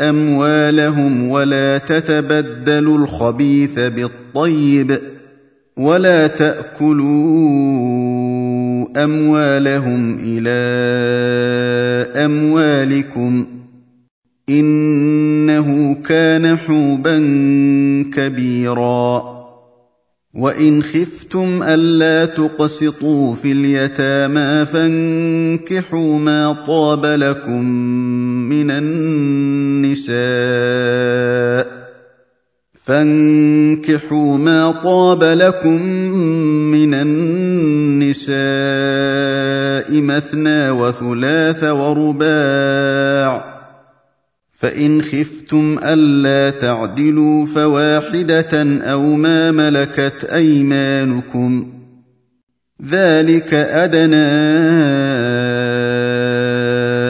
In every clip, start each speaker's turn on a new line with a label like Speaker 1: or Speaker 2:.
Speaker 1: اموالهم ولا تتبدلوا الخبيث بالطيب ولا تاكلوا اموالهم الى اموالكم انه كان حوبا كبيرا وان خفتم الا تقسطوا في اليتامى فانكحوا ما طاب لكم من النساء فانكحوا ما طاب لكم من النساء مثنى وثلاث ورباع فان خفتم الا تعدلوا فواحده او ما ملكت ايمانكم ذلك ادنى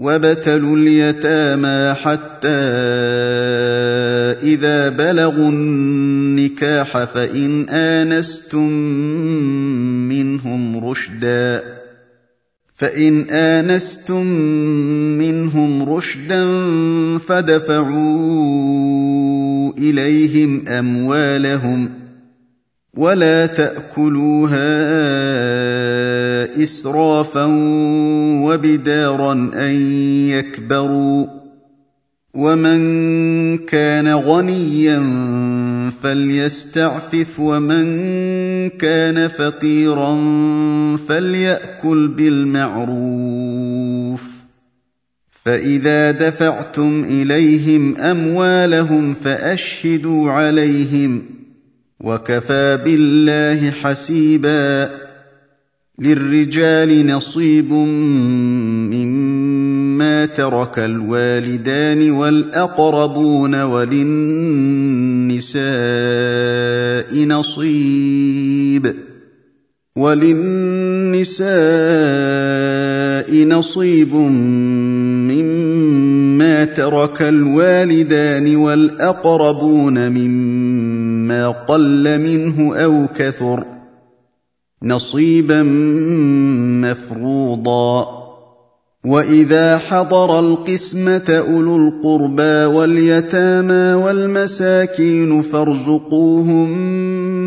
Speaker 1: وابتلوا اليتامى حتى اذا بلغوا النكاح فان انستم منهم رشدا فان انستم منهم رشدا فدفعوا اليهم اموالهم ولا تاكلوها اسرافا وبدارا ان يكبروا ومن كان غنيا فليستعفف ومن كان فقيرا فليأكل بالمعروف فإذا دفعتم إليهم أموالهم فأشهدوا عليهم ۖ وكفى بالله حسيبا للرجال نصيب مما ترك الوالدان والاقربون وللنساء نصيب وللنساء نصيب مما ترك الوالدان والاقربون مما ما قل منه او كثر نصيبا مفروضا واذا حضر القسمه اولو القربى واليتامى والمساكين فارزقوهم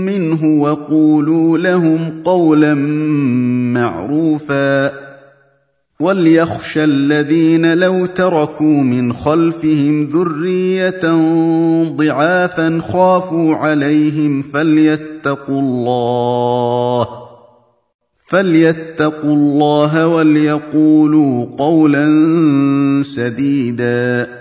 Speaker 1: منه وقولوا لهم قولا معروفا وليخشى الذين لو تركوا من خلفهم ذريه ضعافا خافوا عليهم فليتقوا الله فليتقوا الله وليقولوا قولا سديدا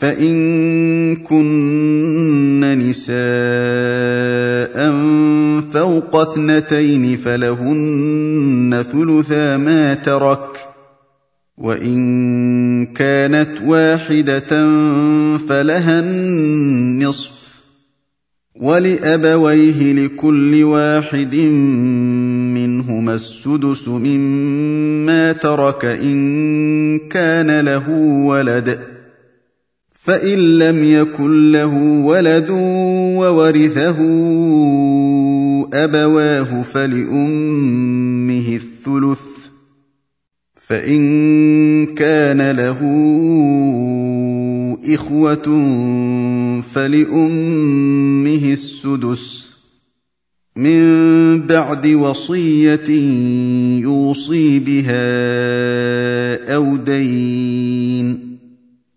Speaker 1: فان كن نساء فوق اثنتين فلهن ثلثا ما ترك وان كانت واحده فلها النصف ولابويه لكل واحد منهما السدس مما ترك ان كان له ولد فان لم يكن له ولد وورثه ابواه فلامه الثلث فان كان له اخوه فلامه السدس من بعد وصيه يوصي بها او دين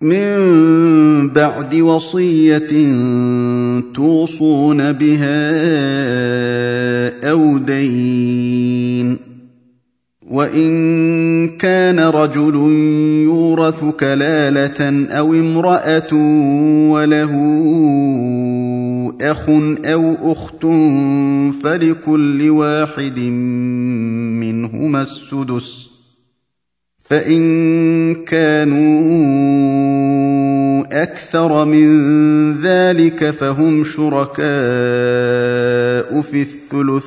Speaker 1: من بعد وصيه توصون بها او دين وان كان رجل يورث كلاله او امراه وله اخ او اخت فلكل واحد منهما السدس فان كانوا اكثر من ذلك فهم شركاء في الثلث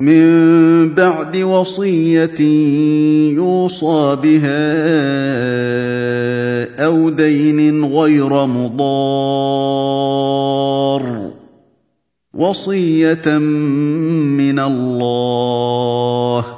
Speaker 1: من بعد وصيه يوصى بها او دين غير مضار وصيه من الله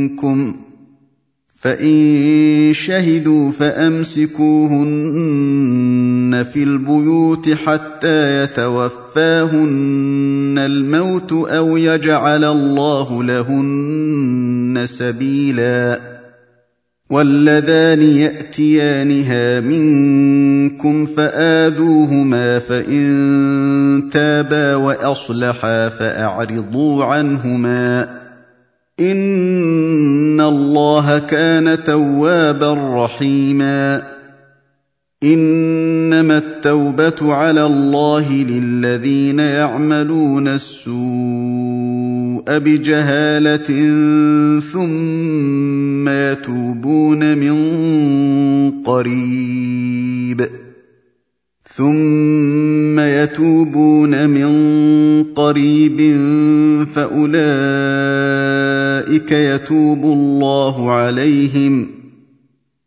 Speaker 1: منكم فان شهدوا فامسكوهن في البيوت حتى يتوفاهن الموت او يجعل الله لهن سبيلا واللذان ياتيانها منكم فاذوهما فان تابا واصلحا فاعرضوا عنهما ان الله كان توابا رحيما انما التوبه على الله للذين يعملون السوء بجهاله ثم يتوبون من قريب ثم يتوبون من قريب فاولئك يتوب الله عليهم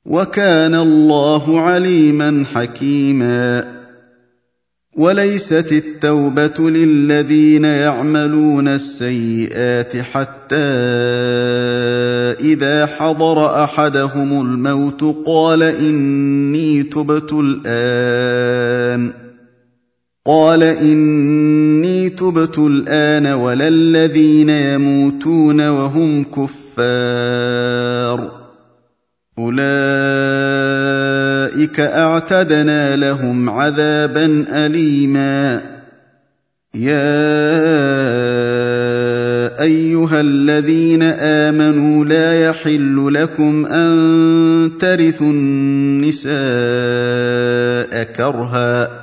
Speaker 1: وكان الله عليما حكيما وليست التوبه للذين يعملون السيئات حتى اذا حضر احدهم الموت قال اني تبت الان قال اني تبت الان ولا الذين يموتون وهم كفار اولئك اعتدنا لهم عذابا اليما يا ايها الذين امنوا لا يحل لكم ان ترثوا النساء كرها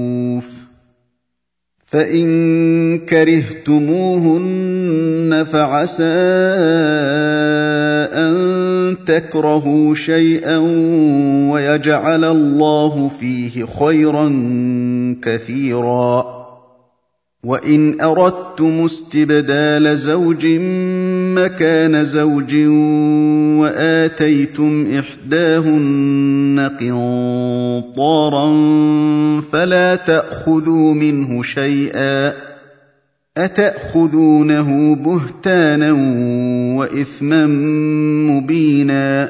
Speaker 1: فان كرهتموهن فعسى ان تكرهوا شيئا ويجعل الله فيه خيرا كثيرا وان اردتم استبدال زوج مكان زوج واتيتم احداهن قنطارا فلا تاخذوا منه شيئا اتاخذونه بهتانا واثما مبينا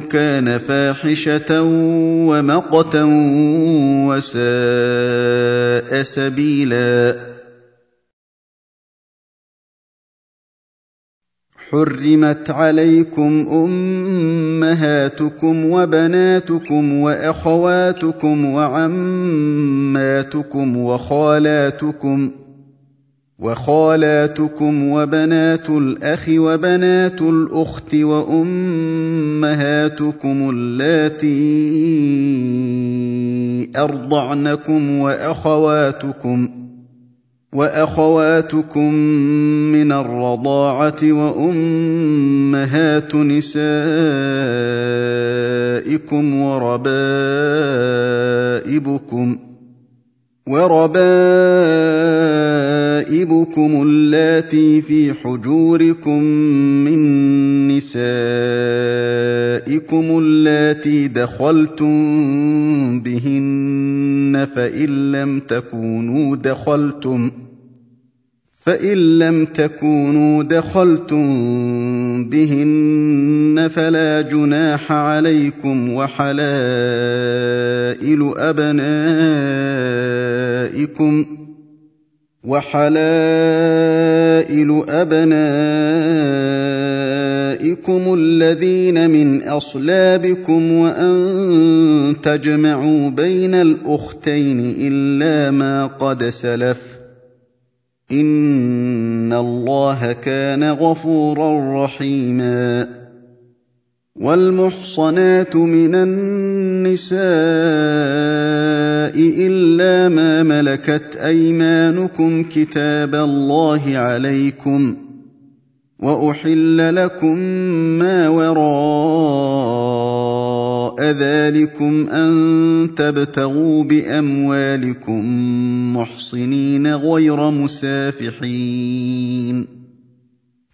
Speaker 1: كان فاحشه ومقتا وساء سبيلا حرمت عليكم امهاتكم وبناتكم واخواتكم وعماتكم وخالاتكم وخالاتكم وبنات الاخ وبنات الاخت وامهاتكم اللاتي ارضعنكم واخواتكم واخواتكم من الرضاعه وامهات نسائكم وربائبكم وربائبكم حبائبكم اللاتي في حجوركم من نسائكم اللاتي دخلتم بهن فإن لم تكونوا دخلتم فإن لم تكونوا دخلتم بهن فلا جناح عليكم وحلائل أبنائكم ۖ وحلائل ابنائكم الذين من اصلابكم وان تجمعوا بين الاختين الا ما قد سلف ان الله كان غفورا رحيما والمحصنات من النساء الا ما ملكت ايمانكم كتاب الله عليكم واحل لكم ما وراء ذلكم ان تبتغوا باموالكم محصنين غير مسافحين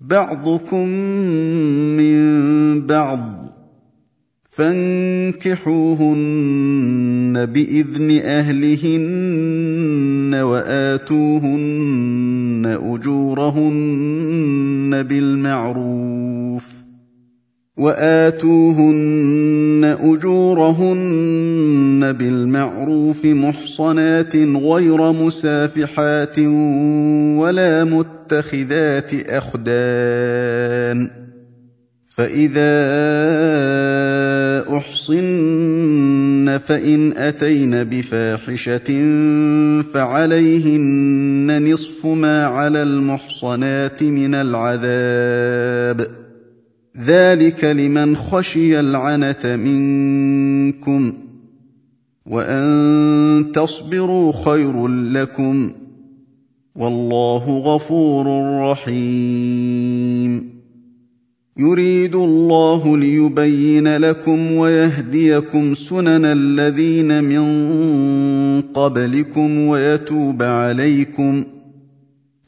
Speaker 1: بعضكم من بعض فانكحوهن باذن اهلهن واتوهن اجورهن بالمعروف واتوهن اجورهن بالمعروف محصنات غير مسافحات ولا متخذات اخدان فاذا احصن فان اتين بفاحشه فعليهن نصف ما على المحصنات من العذاب ذلك لمن خشي العنت منكم وان تصبروا خير لكم والله غفور رحيم يريد الله ليبين لكم ويهديكم سنن الذين من قبلكم ويتوب عليكم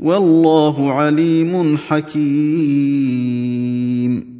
Speaker 1: والله عليم حكيم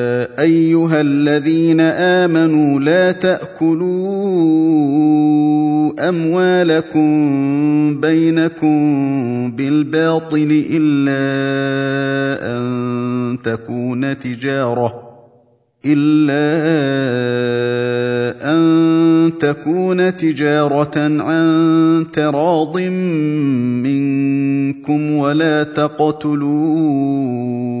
Speaker 1: ايها الذين امنوا لا تاكلوا اموالكم بينكم بالباطل الا ان تكون تجاره الا ان تكون تجاره عن تراض منكم ولا تقتلون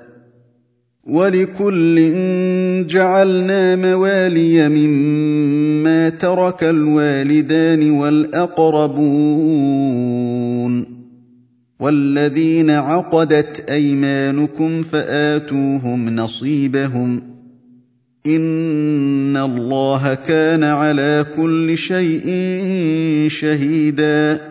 Speaker 1: ولكل جعلنا موالي مما ترك الوالدان والاقربون والذين عقدت ايمانكم فاتوهم نصيبهم ان الله كان على كل شيء شهيداً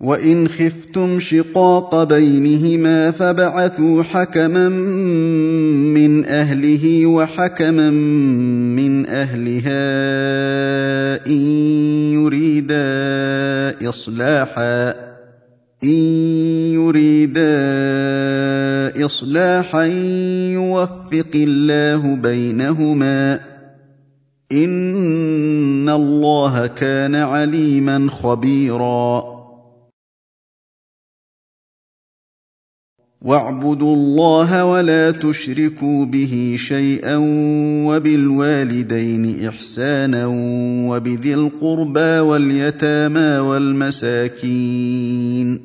Speaker 1: وان خفتم شقاق بينهما فبعثوا حكما من اهله وحكما من اهلها ان يريدا اصلاحا ان يريدا اصلاحا يوفق الله بينهما ان الله كان عليما خبيرا واعبدوا الله ولا تشركوا به شيئا وبالوالدين احسانا وبذي القربى واليتامى والمساكين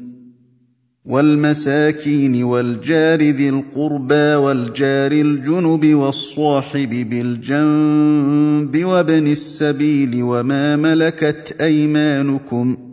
Speaker 1: والمساكين والجار ذي القربى والجار الجنب والصاحب بالجنب وابن السبيل وما ملكت ايمانكم ۖ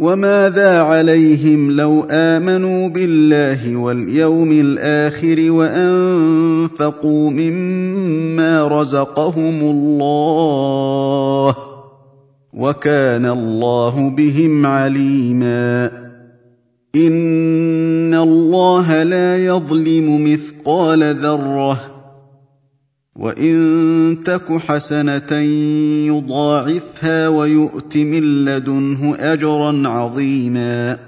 Speaker 1: وماذا عليهم لو امنوا بالله واليوم الاخر وانفقوا مما رزقهم الله وكان الله بهم عليما ان الله لا يظلم مثقال ذره وان تك حسنه يضاعفها ويؤت من لدنه اجرا عظيما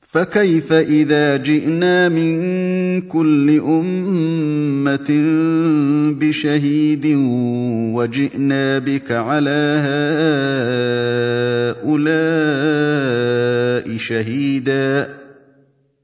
Speaker 1: فكيف اذا جئنا من كل امه بشهيد وجئنا بك على هؤلاء شهيدا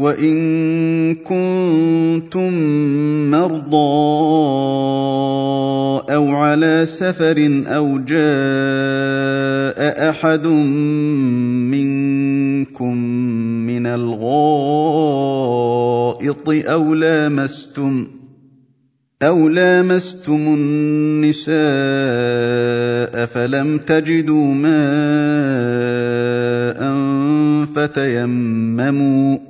Speaker 1: وان كنتم مرضى او على سفر او جاء احد منكم من الغائط او لامستم أو لامستم النساء فلم تجدوا ماء فتيمموا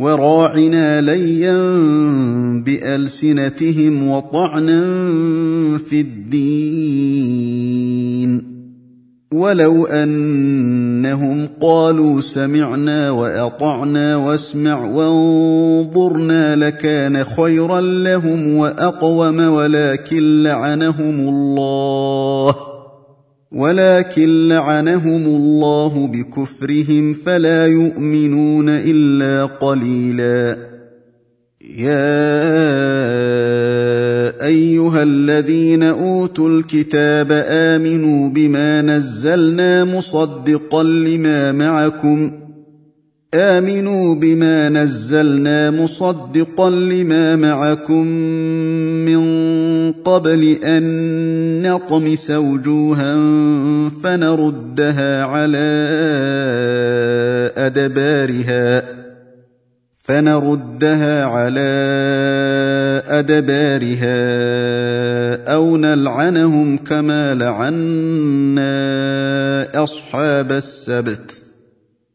Speaker 1: وراعنا ليا بالسنتهم وطعنا في الدين ولو انهم قالوا سمعنا واطعنا واسمع وانظرنا لكان خيرا لهم واقوم ولكن لعنهم الله ولكن لعنهم الله بكفرهم فلا يؤمنون الا قليلا يا ايها الذين اوتوا الكتاب امنوا بما نزلنا مصدقا لما معكم امنوا بما نزلنا مصدقا لما معكم من قبل ان نطمس وجوها فنردها على ادبارها فنردها على ادبارها او نلعنهم كما لعنا اصحاب السبت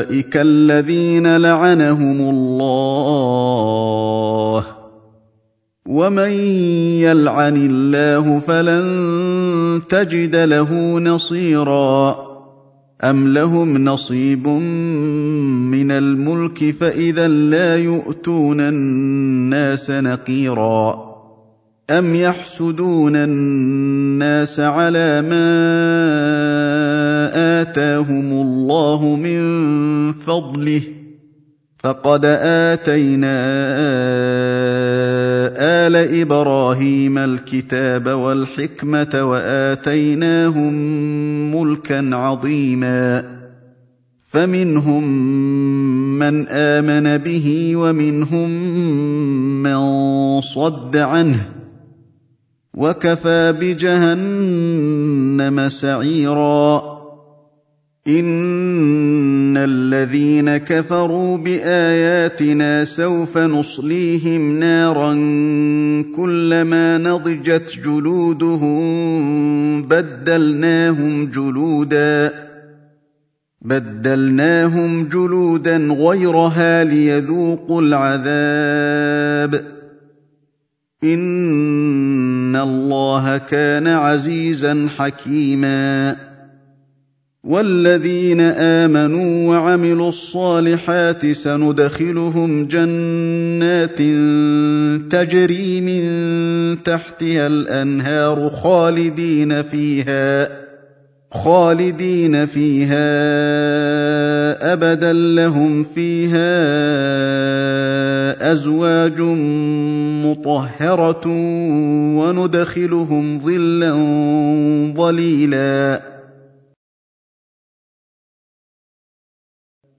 Speaker 1: اولئك الذين لعنهم الله ومن يلعن الله فلن تجد له نصيرا ام لهم نصيب من الملك فاذا لا يؤتون الناس نقيرا أَمْ يَحْسُدُونَ النَّاسَ عَلَى مَا آتَاهُمُ اللَّهُ مِنْ فَضْلِهِ فَقَدْ آتَيْنَا آلَ إِبْرَاهِيمَ الْكِتَابَ وَالْحِكْمَةَ وَآتَيْنَاهُمْ مُلْكًا عَظِيمًا فَمِنْهُمْ مَنْ آمَنَ بِهِ وَمِنْهُمْ مَنْ صَدَّ عَنْهُ وكفى بجهنم سعيرا ان الذين كفروا باياتنا سوف نصليهم نارا كلما نضجت جلودهم بدلناهم جلودا بدلناهم جلودا غيرها ليذوقوا العذاب ان الله كان عزيزا حكيما والذين امنوا وعملوا الصالحات سندخلهم جنات تجري من تحتها الانهار خالدين فيها خالدين فيها ابدا لهم فيها ازواج مطهره وندخلهم ظلا ظليلا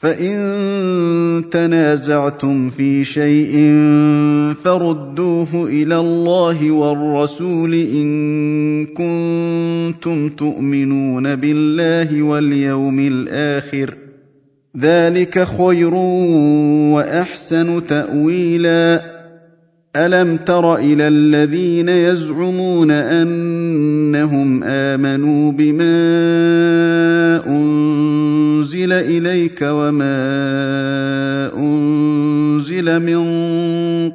Speaker 1: فان تنازعتم في شيء فردوه الى الله والرسول ان كنتم تؤمنون بالله واليوم الاخر ذلك خير واحسن تاويلا الم تر الى الذين يزعمون انهم امنوا بما انزل اليك وما انزل من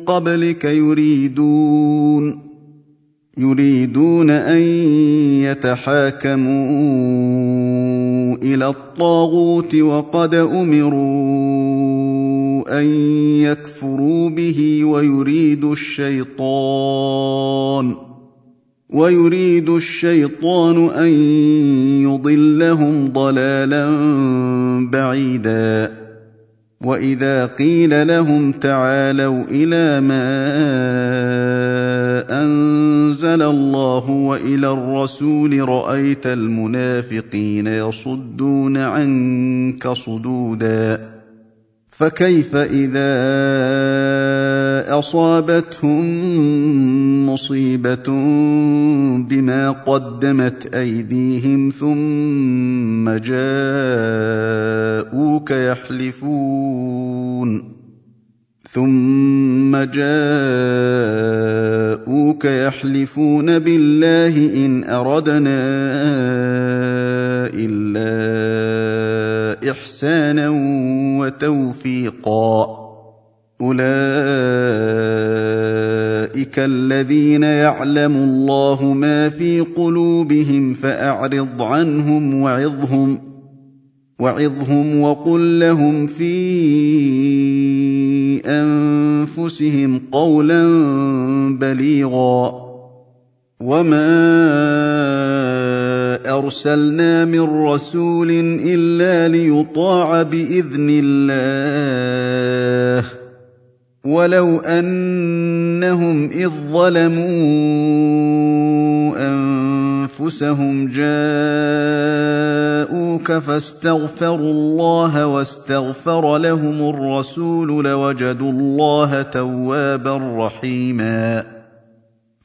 Speaker 1: قبلك يريدون يريدون ان يتحاكموا الى الطاغوت وقد امروا أن يكفروا به ويريد الشيطان ويريد الشيطان أن يضلهم ضلالا بعيدا وإذا قيل لهم تعالوا إلى ما أنزل الله وإلى الرسول رأيت المنافقين يصدون عنك صدوداً فكيف اذا اصابتهم مصيبه بما قدمت ايديهم ثم جاءوك يحلفون ثم جاءوك يحلفون بالله ان اردنا الا إحسانا وتوفيقا أولئك الذين يعلم الله ما في قلوبهم فأعرض عنهم وعظهم وعظهم وقل لهم في أنفسهم قولا بليغا وما ارسلنا من رسول الا ليطاع باذن الله ولو انهم اذ ظلموا انفسهم جاءوك فاستغفروا الله واستغفر لهم الرسول لوجدوا الله توابا رحيما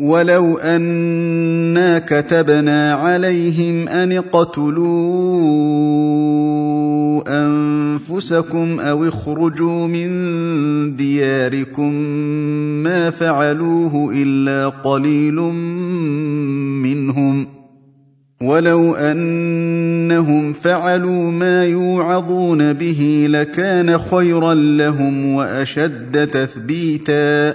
Speaker 1: ولو انا كتبنا عليهم ان اقتلوا انفسكم او اخرجوا من دياركم ما فعلوه الا قليل منهم ولو انهم فعلوا ما يوعظون به لكان خيرا لهم واشد تثبيتا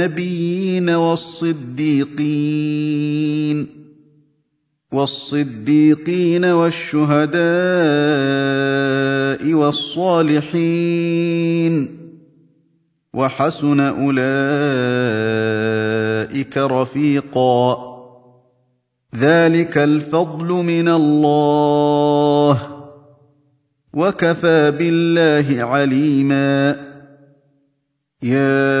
Speaker 1: النبيين والصديقين والصديقين والشهداء والصالحين وحسن اولئك رفيقا ذلك الفضل من الله وكفى بالله عليما يا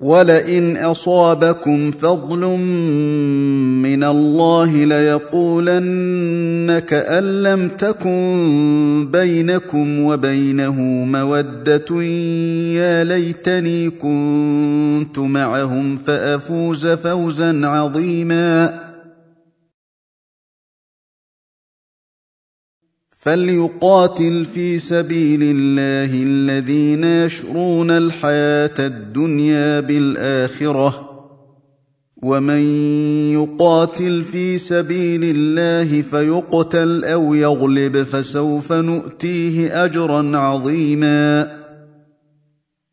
Speaker 1: ولئن اصابكم فضل من الله ليقولن كان لم تكن بينكم وبينه موده يا ليتني كنت معهم فافوز فوزا عظيما فليقاتل في سبيل الله الذين يشرون الحياه الدنيا بالاخره ومن يقاتل في سبيل الله فيقتل او يغلب فسوف نؤتيه اجرا عظيما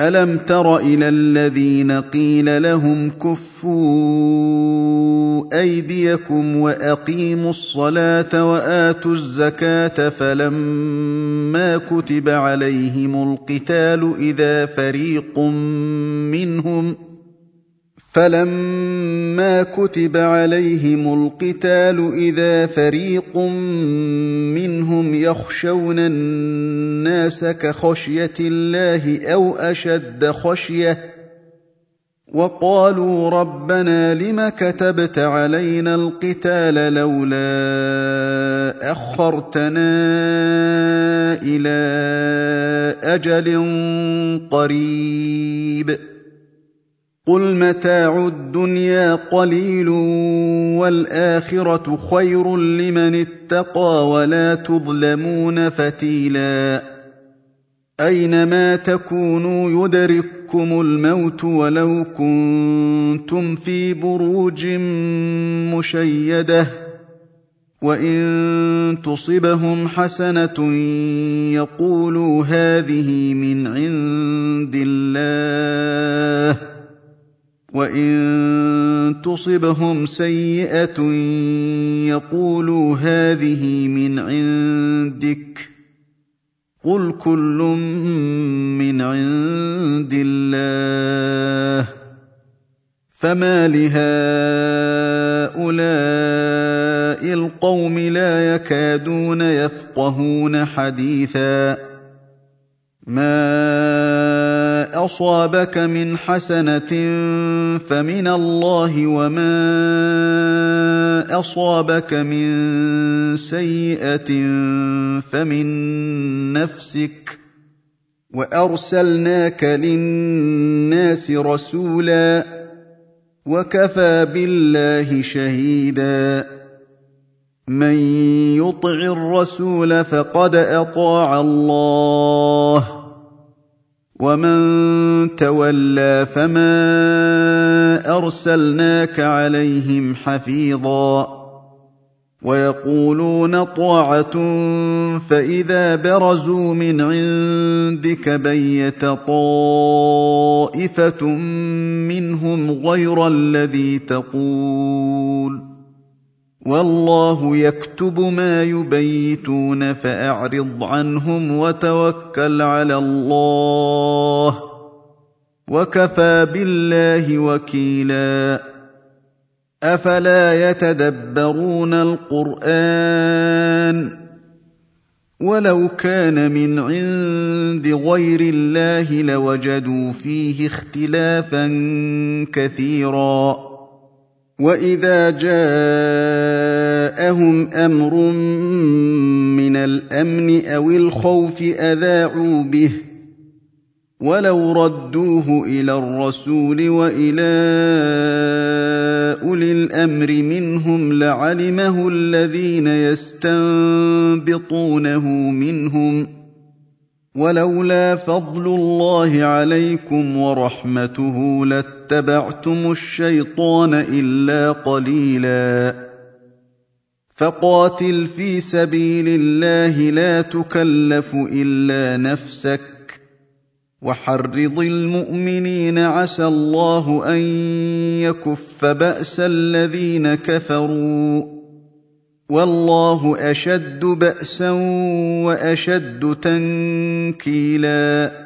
Speaker 1: الم تر الى الذين قيل لهم كفوا ايديكم واقيموا الصلاه واتوا الزكاه فلما كتب عليهم القتال اذا فريق منهم فلما كتب عليهم القتال اذا فريق منهم يخشون الناس كخشيه الله او اشد خشيه وقالوا ربنا لم كتبت علينا القتال لولا اخرتنا الى اجل قريب قل متاع الدنيا قليل والاخره خير لمن اتقى ولا تظلمون فتيلا اينما تكونوا يدرككم الموت ولو كنتم في بروج مشيده وان تصبهم حسنه يقولوا هذه من عند الله وان تصبهم سيئه يقولوا هذه من عندك قل كل من عند الله فما لهؤلاء القوم لا يكادون يفقهون حديثا ما اصابك من حسنه فمن الله وما اصابك من سيئه فمن نفسك وارسلناك للناس رسولا وكفى بالله شهيدا من يطع الرسول فقد اطاع الله ومن تولى فما ارسلناك عليهم حفيظا ويقولون طاعه فاذا برزوا من عندك بيت طائفه منهم غير الذي تقول والله يكتب ما يبيتون فاعرض عنهم وتوكل على الله وكفى بالله وكيلا افلا يتدبرون القران ولو كان من عند غير الله لوجدوا فيه اختلافا كثيرا واذا جاءهم امر من الامن او الخوف اذاعوا به ولو ردوه الى الرسول والى اولي الامر منهم لعلمه الذين يستنبطونه منهم ولولا فضل الله عليكم ورحمته لت اتبعتم الشيطان الا قليلا فقاتل في سبيل الله لا تكلف الا نفسك وحرض المؤمنين عسى الله ان يكف باس الذين كفروا والله اشد باسا واشد تنكيلا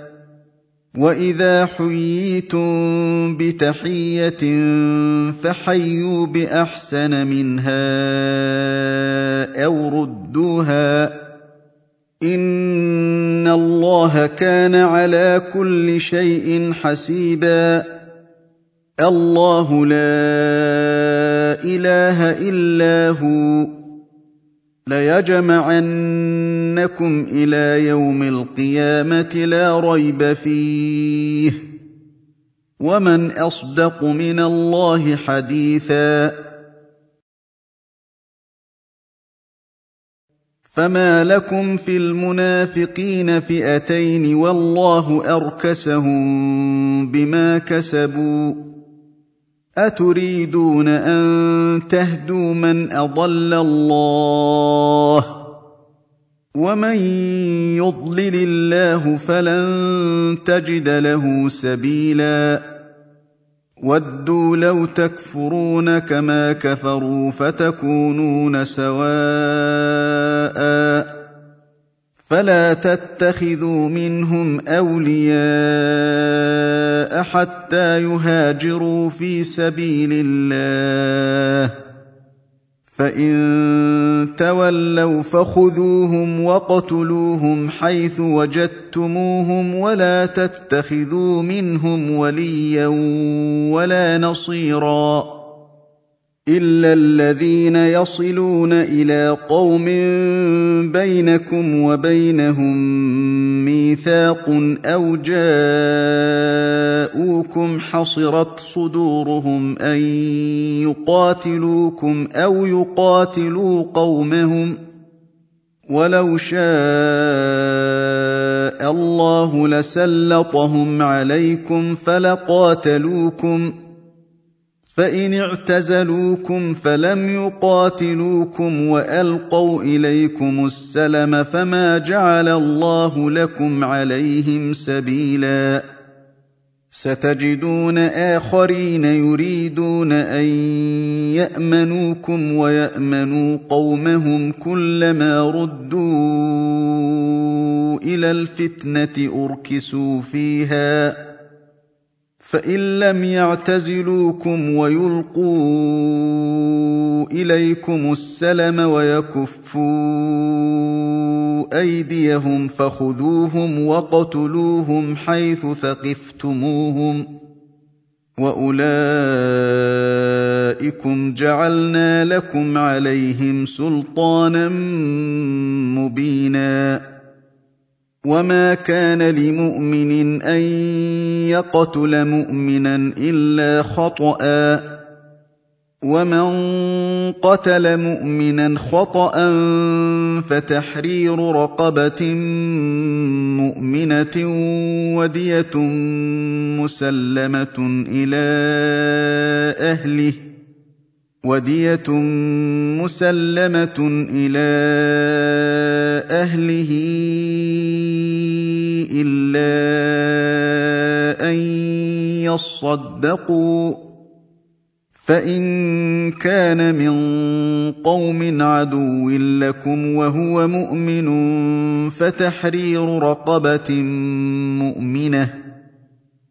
Speaker 1: واذا حييتم بتحيه فحيوا باحسن منها او ردوها ان الله كان على كل شيء حسيبا الله لا اله الا هو ليجمعنكم الى يوم القيامه لا ريب فيه ومن اصدق من الله حديثا فما لكم في المنافقين فئتين والله اركسهم بما كسبوا اتريدون ان تهدوا من اضل الله ومن يضلل الله فلن تجد له سبيلا ودوا لو تكفرون كما كفروا فتكونون سواء فلا تتخذوا منهم اولياء حتى يهاجروا في سبيل الله فان تولوا فخذوهم وقتلوهم حيث وجدتموهم ولا تتخذوا منهم وليا ولا نصيرا الا الذين يصلون الى قوم بينكم وبينهم ميثاق او جاءوكم حصرت صدورهم ان يقاتلوكم او يقاتلوا قومهم ولو شاء الله لسلطهم عليكم فلقاتلوكم فان اعتزلوكم فلم يقاتلوكم والقوا اليكم السلم فما جعل الله لكم عليهم سبيلا ستجدون اخرين يريدون ان يامنوكم ويامنوا قومهم كلما ردوا الى الفتنه اركسوا فيها فان لم يعتزلوكم ويلقوا اليكم السلم ويكفوا ايديهم فخذوهم وقتلوهم حيث ثقفتموهم واولئكم جعلنا لكم عليهم سلطانا مبينا وما كان لمؤمن ان يقتل مؤمنا الا خطأ ومن قتل مؤمنا خطأ فتحرير رقبة مؤمنة ودية مسلمة إلى أهله ۖ وَدِيَةٌ مُّسَلَّمَةٌ إِلَىٰ أَهْلِهِ إِلَّا أَن يَصَّدَّقُوا ۚ فَإِن كَانَ مِن قَوْمٍ عَدُوٍّ لَّكُمْ وَهُوَ مُؤْمِنٌ فَتَحْرِيرُ رَقَبَةٍ مُّؤْمِنَةٍ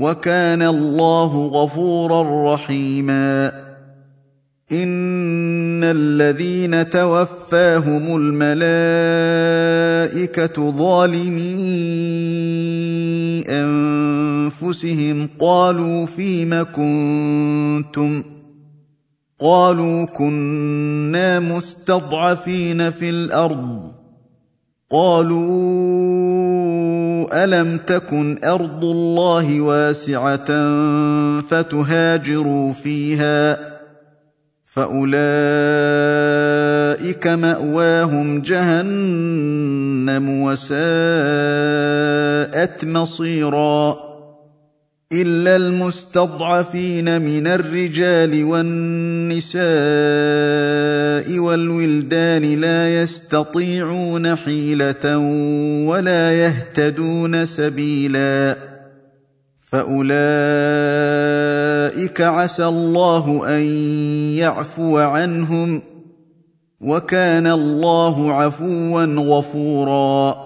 Speaker 1: وكان الله غفورا رحيما ان الذين توفاهم الملائكه ظالمي انفسهم قالوا فيم كنتم قالوا كنا مستضعفين في الارض قالوا الم تكن ارض الله واسعه فتهاجروا فيها فاولئك ماواهم جهنم وساءت مصيرًا الا المستضعفين من الرجال والنساء والولدان لا يستطيعون حيله ولا يهتدون سبيلا فاولئك عسى الله ان يعفو عنهم وكان الله عفوا غفورا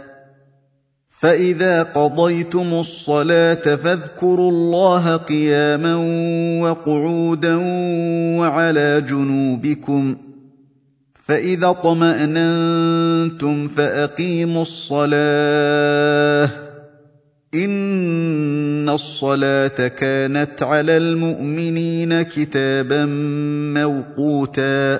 Speaker 1: فاذا قضيتم الصلاه فاذكروا الله قياما وقعودا وعلى جنوبكم فاذا اطماننتم فاقيموا الصلاه ان الصلاه كانت على المؤمنين كتابا موقوتا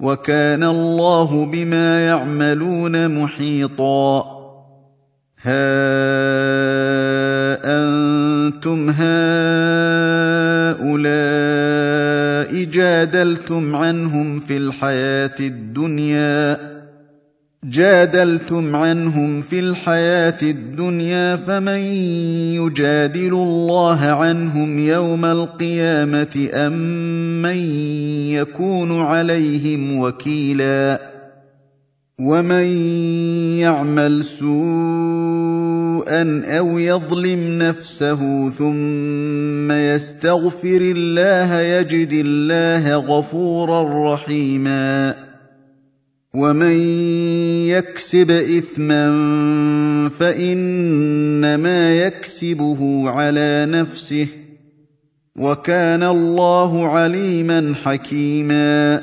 Speaker 1: وكان الله بما يعملون محيطا ها انتم هؤلاء جادلتم عنهم في الحياه الدنيا جادلتم عنهم في الحياه الدنيا فمن يجادل الله عنهم يوم القيامه ام من يكون عليهم وكيلا ومن يعمل سوءا او يظلم نفسه ثم يستغفر الله يجد الله غفورا رحيما ومن يكسب اثما فانما يكسبه على نفسه وكان الله عليما حكيما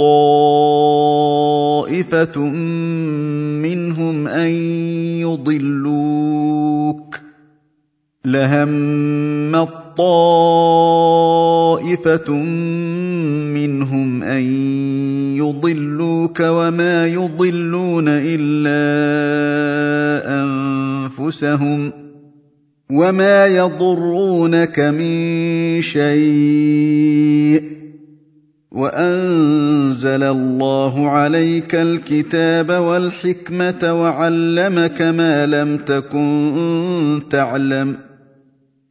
Speaker 1: طائفه منهم ان يضلوك لهم طائفه منهم ان يضلوك وما يضلون الا انفسهم وما يضرونك من شيء وانزل الله عليك الكتاب والحكمه وعلمك ما لم تكن تعلم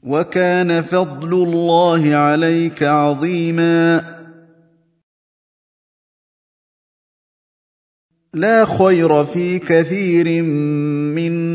Speaker 1: وكان فضل الله عليك عظيما لا خير في كثير من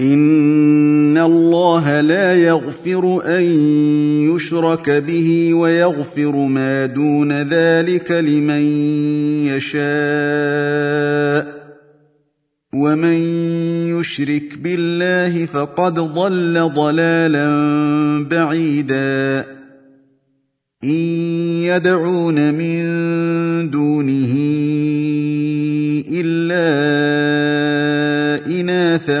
Speaker 1: ان الله لا يغفر ان يشرك به ويغفر ما دون ذلك لمن يشاء ومن يشرك بالله فقد ضل ضلالا بعيدا ان يدعون من دونه الا اناثا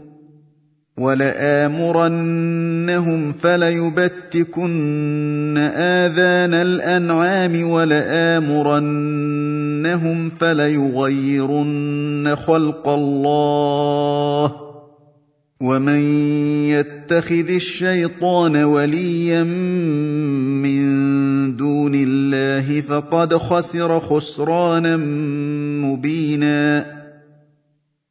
Speaker 1: ولآمرنهم فليبتكن آذان الأنعام ولآمرنهم فليغيرن خلق الله ومن يتخذ الشيطان وليا من دون الله فقد خسر خسرانا مبيناً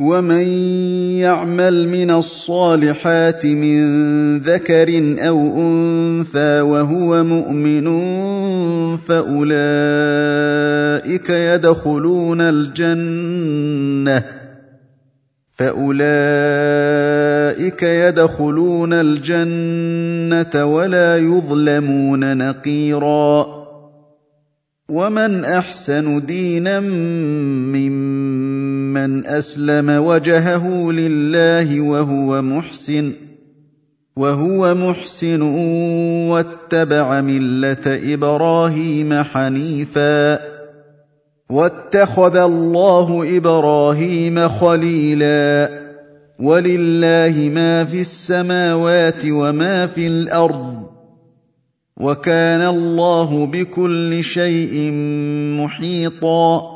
Speaker 1: ومن يعمل من الصالحات من ذكر او انثى وهو مؤمن فاولئك يدخلون الجنه فاولئك يدخلون الجنه ولا يظلمون نقيرا ومن احسن دينا ممن مَّنْ أَسْلَمَ وَجْهَهُ لِلَّهِ وَهُوَ مُحْسِنٌ وَهُوَ مُحْسِنٌ وَاتَّبَعَ مِلَّةَ إِبْرَاهِيمَ حَنِيفًا وَاتَّخَذَ اللَّهُ إِبْرَاهِيمَ خَلِيلًا وَلِلَّهِ مَا فِي السَّمَاوَاتِ وَمَا فِي الْأَرْضِ وَكَانَ اللَّهُ بِكُلِّ شَيْءٍ مُحِيطًا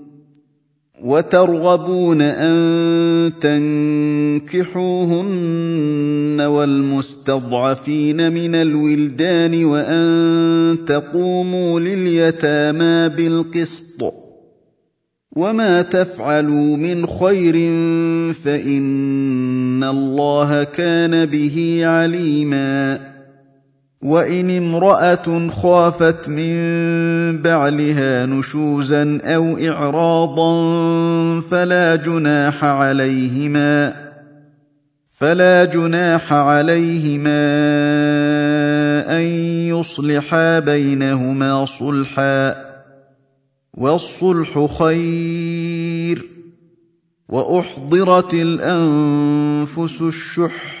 Speaker 1: وترغبون ان تنكحوهن والمستضعفين من الولدان وان تقوموا لليتامى بالقسط وما تفعلوا من خير فان الله كان به عليما وان امراه خافت من بعلها نشوزا او اعراضا فلا جناح عليهما فلا جناح عليهما ان يصلحا بينهما صلحا والصلح خير واحضرت الانفس الشح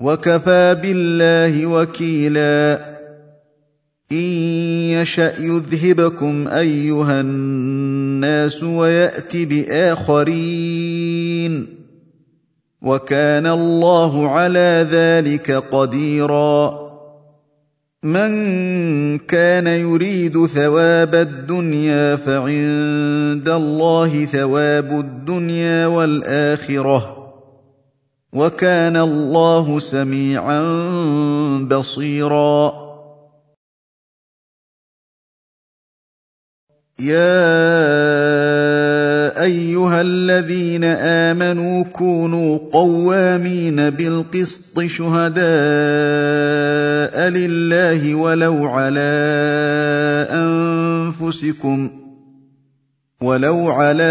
Speaker 1: وكفى بالله وكيلا ان يشا يذهبكم ايها الناس ويات باخرين وكان الله على ذلك قديرا من كان يريد ثواب الدنيا فعند الله ثواب الدنيا والاخره وكان الله سميعا بصيرا يا ايها الذين امنوا كونوا قوامين بالقسط شهداء لله ولو على انفسكم ولو على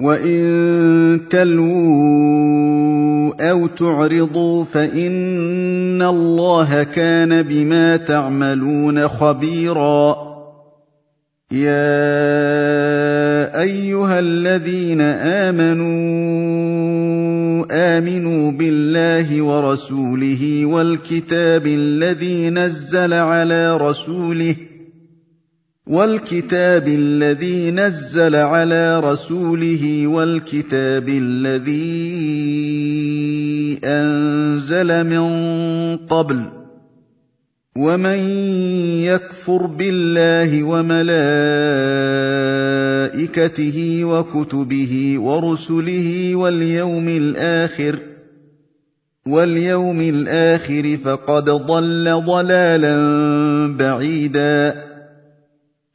Speaker 1: وان تلووا او تعرضوا فان الله كان بما تعملون خبيرا يا ايها الذين امنوا امنوا بالله ورسوله والكتاب الذي نزل على رسوله والكتاب الذي نزل على رسوله والكتاب الذي انزل من قبل ومن يكفر بالله وملائكته وكتبه ورسله واليوم الاخر واليوم الاخر فقد ضل ضلالا بعيدا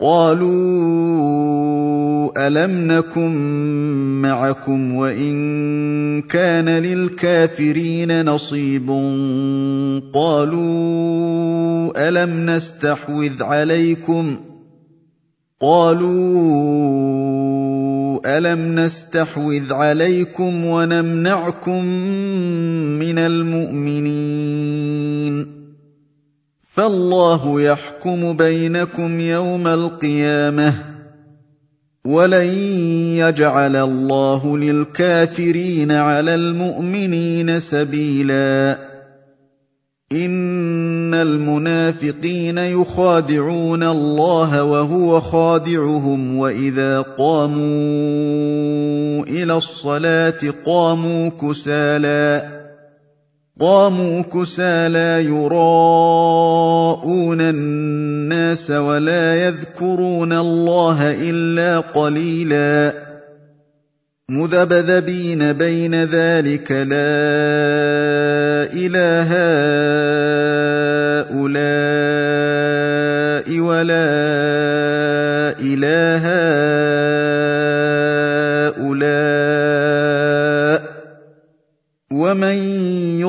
Speaker 1: قالوا الم نكن معكم وان كان للكافرين نصيب قالوا الم نستحوذ عليكم قالوا الم نستحوذ عليكم ونمنعكم من المؤمنين فالله يحكم بينكم يوم القيامه ولن يجعل الله للكافرين على المؤمنين سبيلا ان المنافقين يخادعون الله وهو خادعهم واذا قاموا الى الصلاه قاموا كسالى قاموا كسى لا يراءون الناس ولا يذكرون الله الا قليلا مذبذبين بين ذلك لا اله هؤلاء ولا اله هؤلاء ومن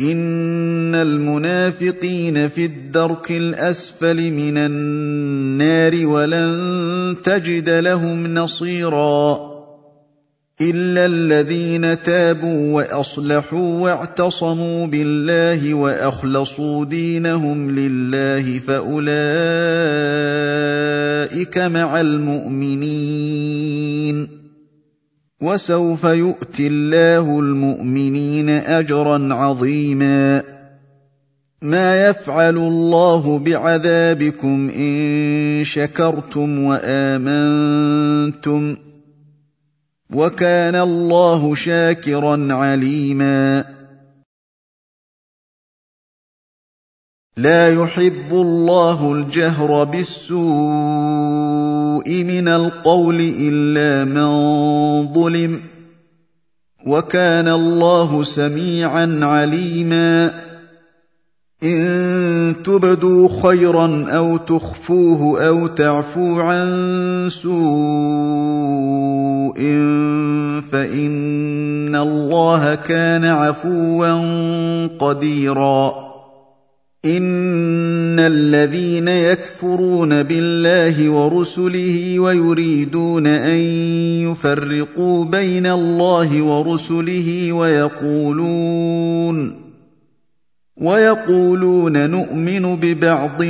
Speaker 1: إِنَّ الْمُنَافِقِينَ فِي الدَّرْكِ الْأَسْفَلِ مِنَ النَّارِ وَلَن تَجِدَ لَهُمْ نَصِيرًا إِلَّا الَّذِينَ تَابُوا وَأَصْلَحُوا وَاعْتَصَمُوا بِاللَّهِ وَأَخْلَصُوا دِينَهُمْ لِلَّهِ فَأُولَئِكَ مَعَ الْمُؤْمِنِينَ وسوف يؤت الله المؤمنين اجرا عظيما ما يفعل الله بعذابكم ان شكرتم وامنتم وكان الله شاكرا عليما لا يحب الله الجهر بالسوء السوء من القول الا من ظلم وكان الله سميعا عليما ان تبدوا خيرا او تخفوه او تعفو عن سوء فان الله كان عفوا قديرا ان الذين يكفرون بالله ورسله ويريدون ان يفرقوا بين الله ورسله ويقولون ويقولون نؤمن ببعض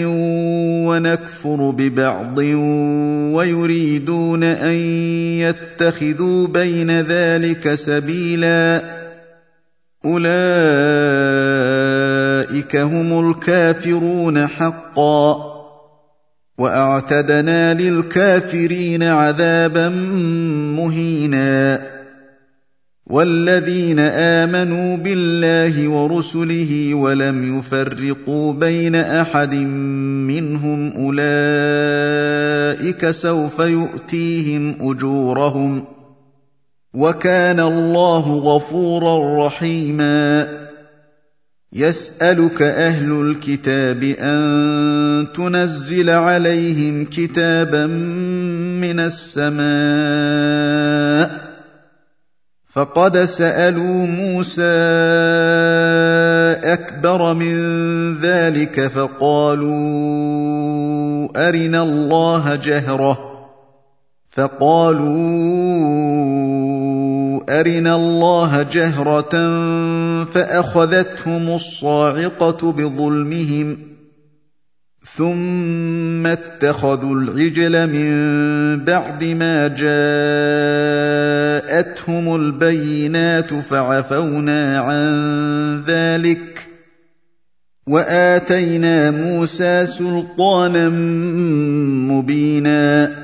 Speaker 1: ونكفر ببعض ويريدون ان يتخذوا بين ذلك سبيلا اولئك اولئك هم الكافرون حقا واعتدنا للكافرين عذابا مهينا والذين امنوا بالله ورسله ولم يفرقوا بين احد منهم اولئك سوف يؤتيهم اجورهم وكان الله غفورا رحيما يسالك اهل الكتاب ان تنزل عليهم كتابا من السماء فقد سالوا موسى اكبر من ذلك فقالوا ارنا الله جهره فقالوا ارنا الله جهره فاخذتهم الصاعقه بظلمهم ثم اتخذوا العجل من بعد ما جاءتهم البينات فعفونا عن ذلك واتينا موسى سلطانا مبينا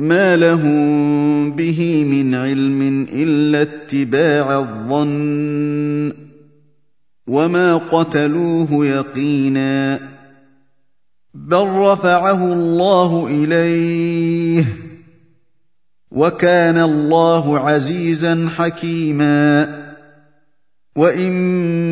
Speaker 1: مَا لَهُم بِهِ مِنْ عِلْمٍ إِلَّا اتِّبَاعَ الظَّنِّ وَمَا قَتَلُوهُ يَقِينًا بَل رَّفَعَهُ اللَّهُ إِلَيْهِ وَكَانَ اللَّهُ عَزِيزًا حَكِيمًا وَإِن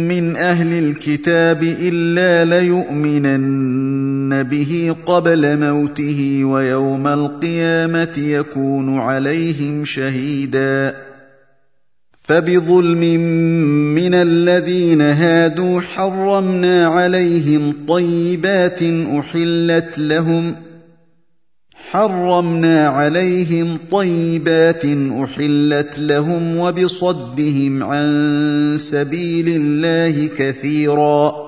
Speaker 1: مِّنْ أَهْلِ الْكِتَابِ إِلَّا لَيُؤْمِنَنَّ يستهزئون به قبل موته ويوم القيامه يكون عليهم شهيدا فبظلم من الذين هادوا حرمنا عليهم طيبات احلت لهم حرمنا عليهم طيبات احلت لهم وبصدهم عن سبيل الله كثيرا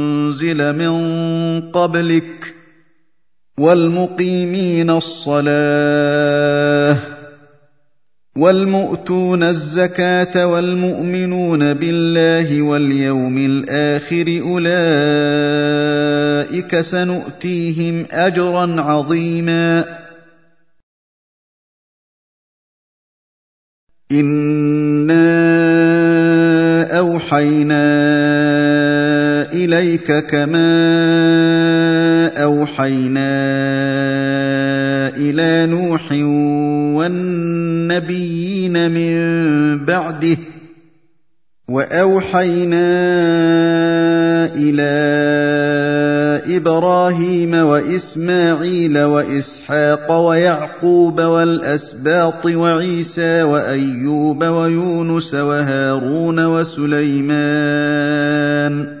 Speaker 1: انزل من قبلك والمقيمين الصلاه والمؤتون الزكاه والمؤمنون بالله واليوم الاخر اولئك سنؤتيهم اجرا عظيما انا اوحينا اليك كما اوحينا الى نوح والنبيين من بعده واوحينا الى ابراهيم واسماعيل واسحاق ويعقوب والاسباط وعيسى وايوب ويونس وهارون وسليمان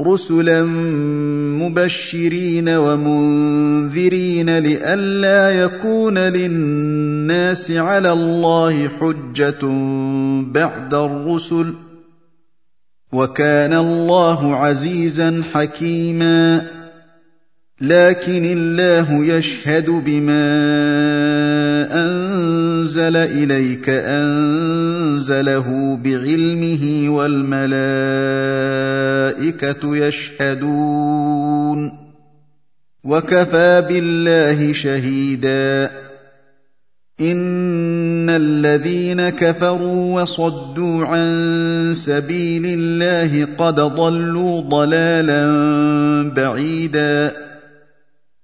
Speaker 1: رسلا مبشرين ومنذرين لئلا يكون للناس على الله حجه بعد الرسل وكان الله عزيزا حكيما لكن الله يشهد بما انزل انزل اليك انزله بعلمه والملائكه يشهدون وكفى بالله شهيدا ان الذين كفروا وصدوا عن سبيل الله قد ضلوا ضلالا بعيدا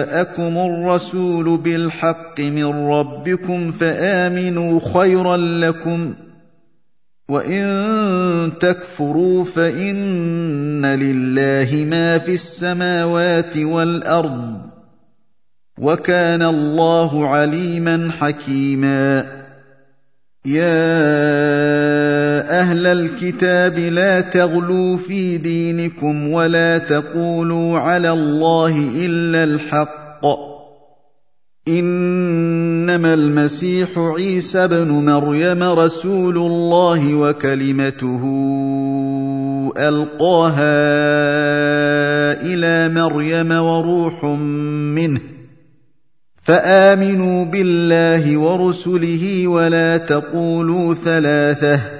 Speaker 1: جاءكم الرسول بالحق من ربكم فامنوا خيرا لكم وان تكفروا فان لله ما في السماوات والارض وكان الله عليما حكيما يا اهل الكتاب لا تغلوا في دينكم ولا تقولوا على الله الا الحق انما المسيح عيسى بن مريم رسول الله وكلمته القاها الى مريم وروح منه فامنوا بالله ورسله ولا تقولوا ثلاثه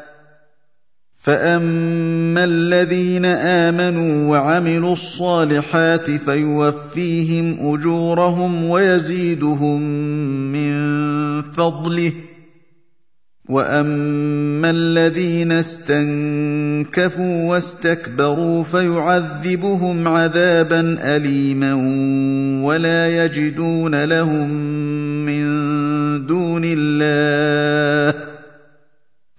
Speaker 1: فاما الذين امنوا وعملوا الصالحات فيوفيهم اجورهم ويزيدهم من فضله واما الذين استنكفوا واستكبروا فيعذبهم عذابا اليما ولا يجدون لهم من دون الله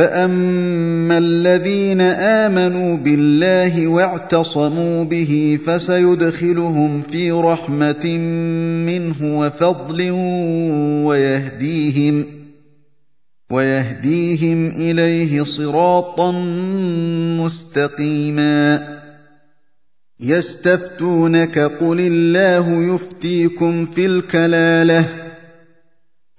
Speaker 1: فاما الذين امنوا بالله واعتصموا به فسيدخلهم في رحمه منه وفضل ويهديهم ويهديهم اليه صراطا مستقيما يستفتونك قل الله يفتيكم في الكلاله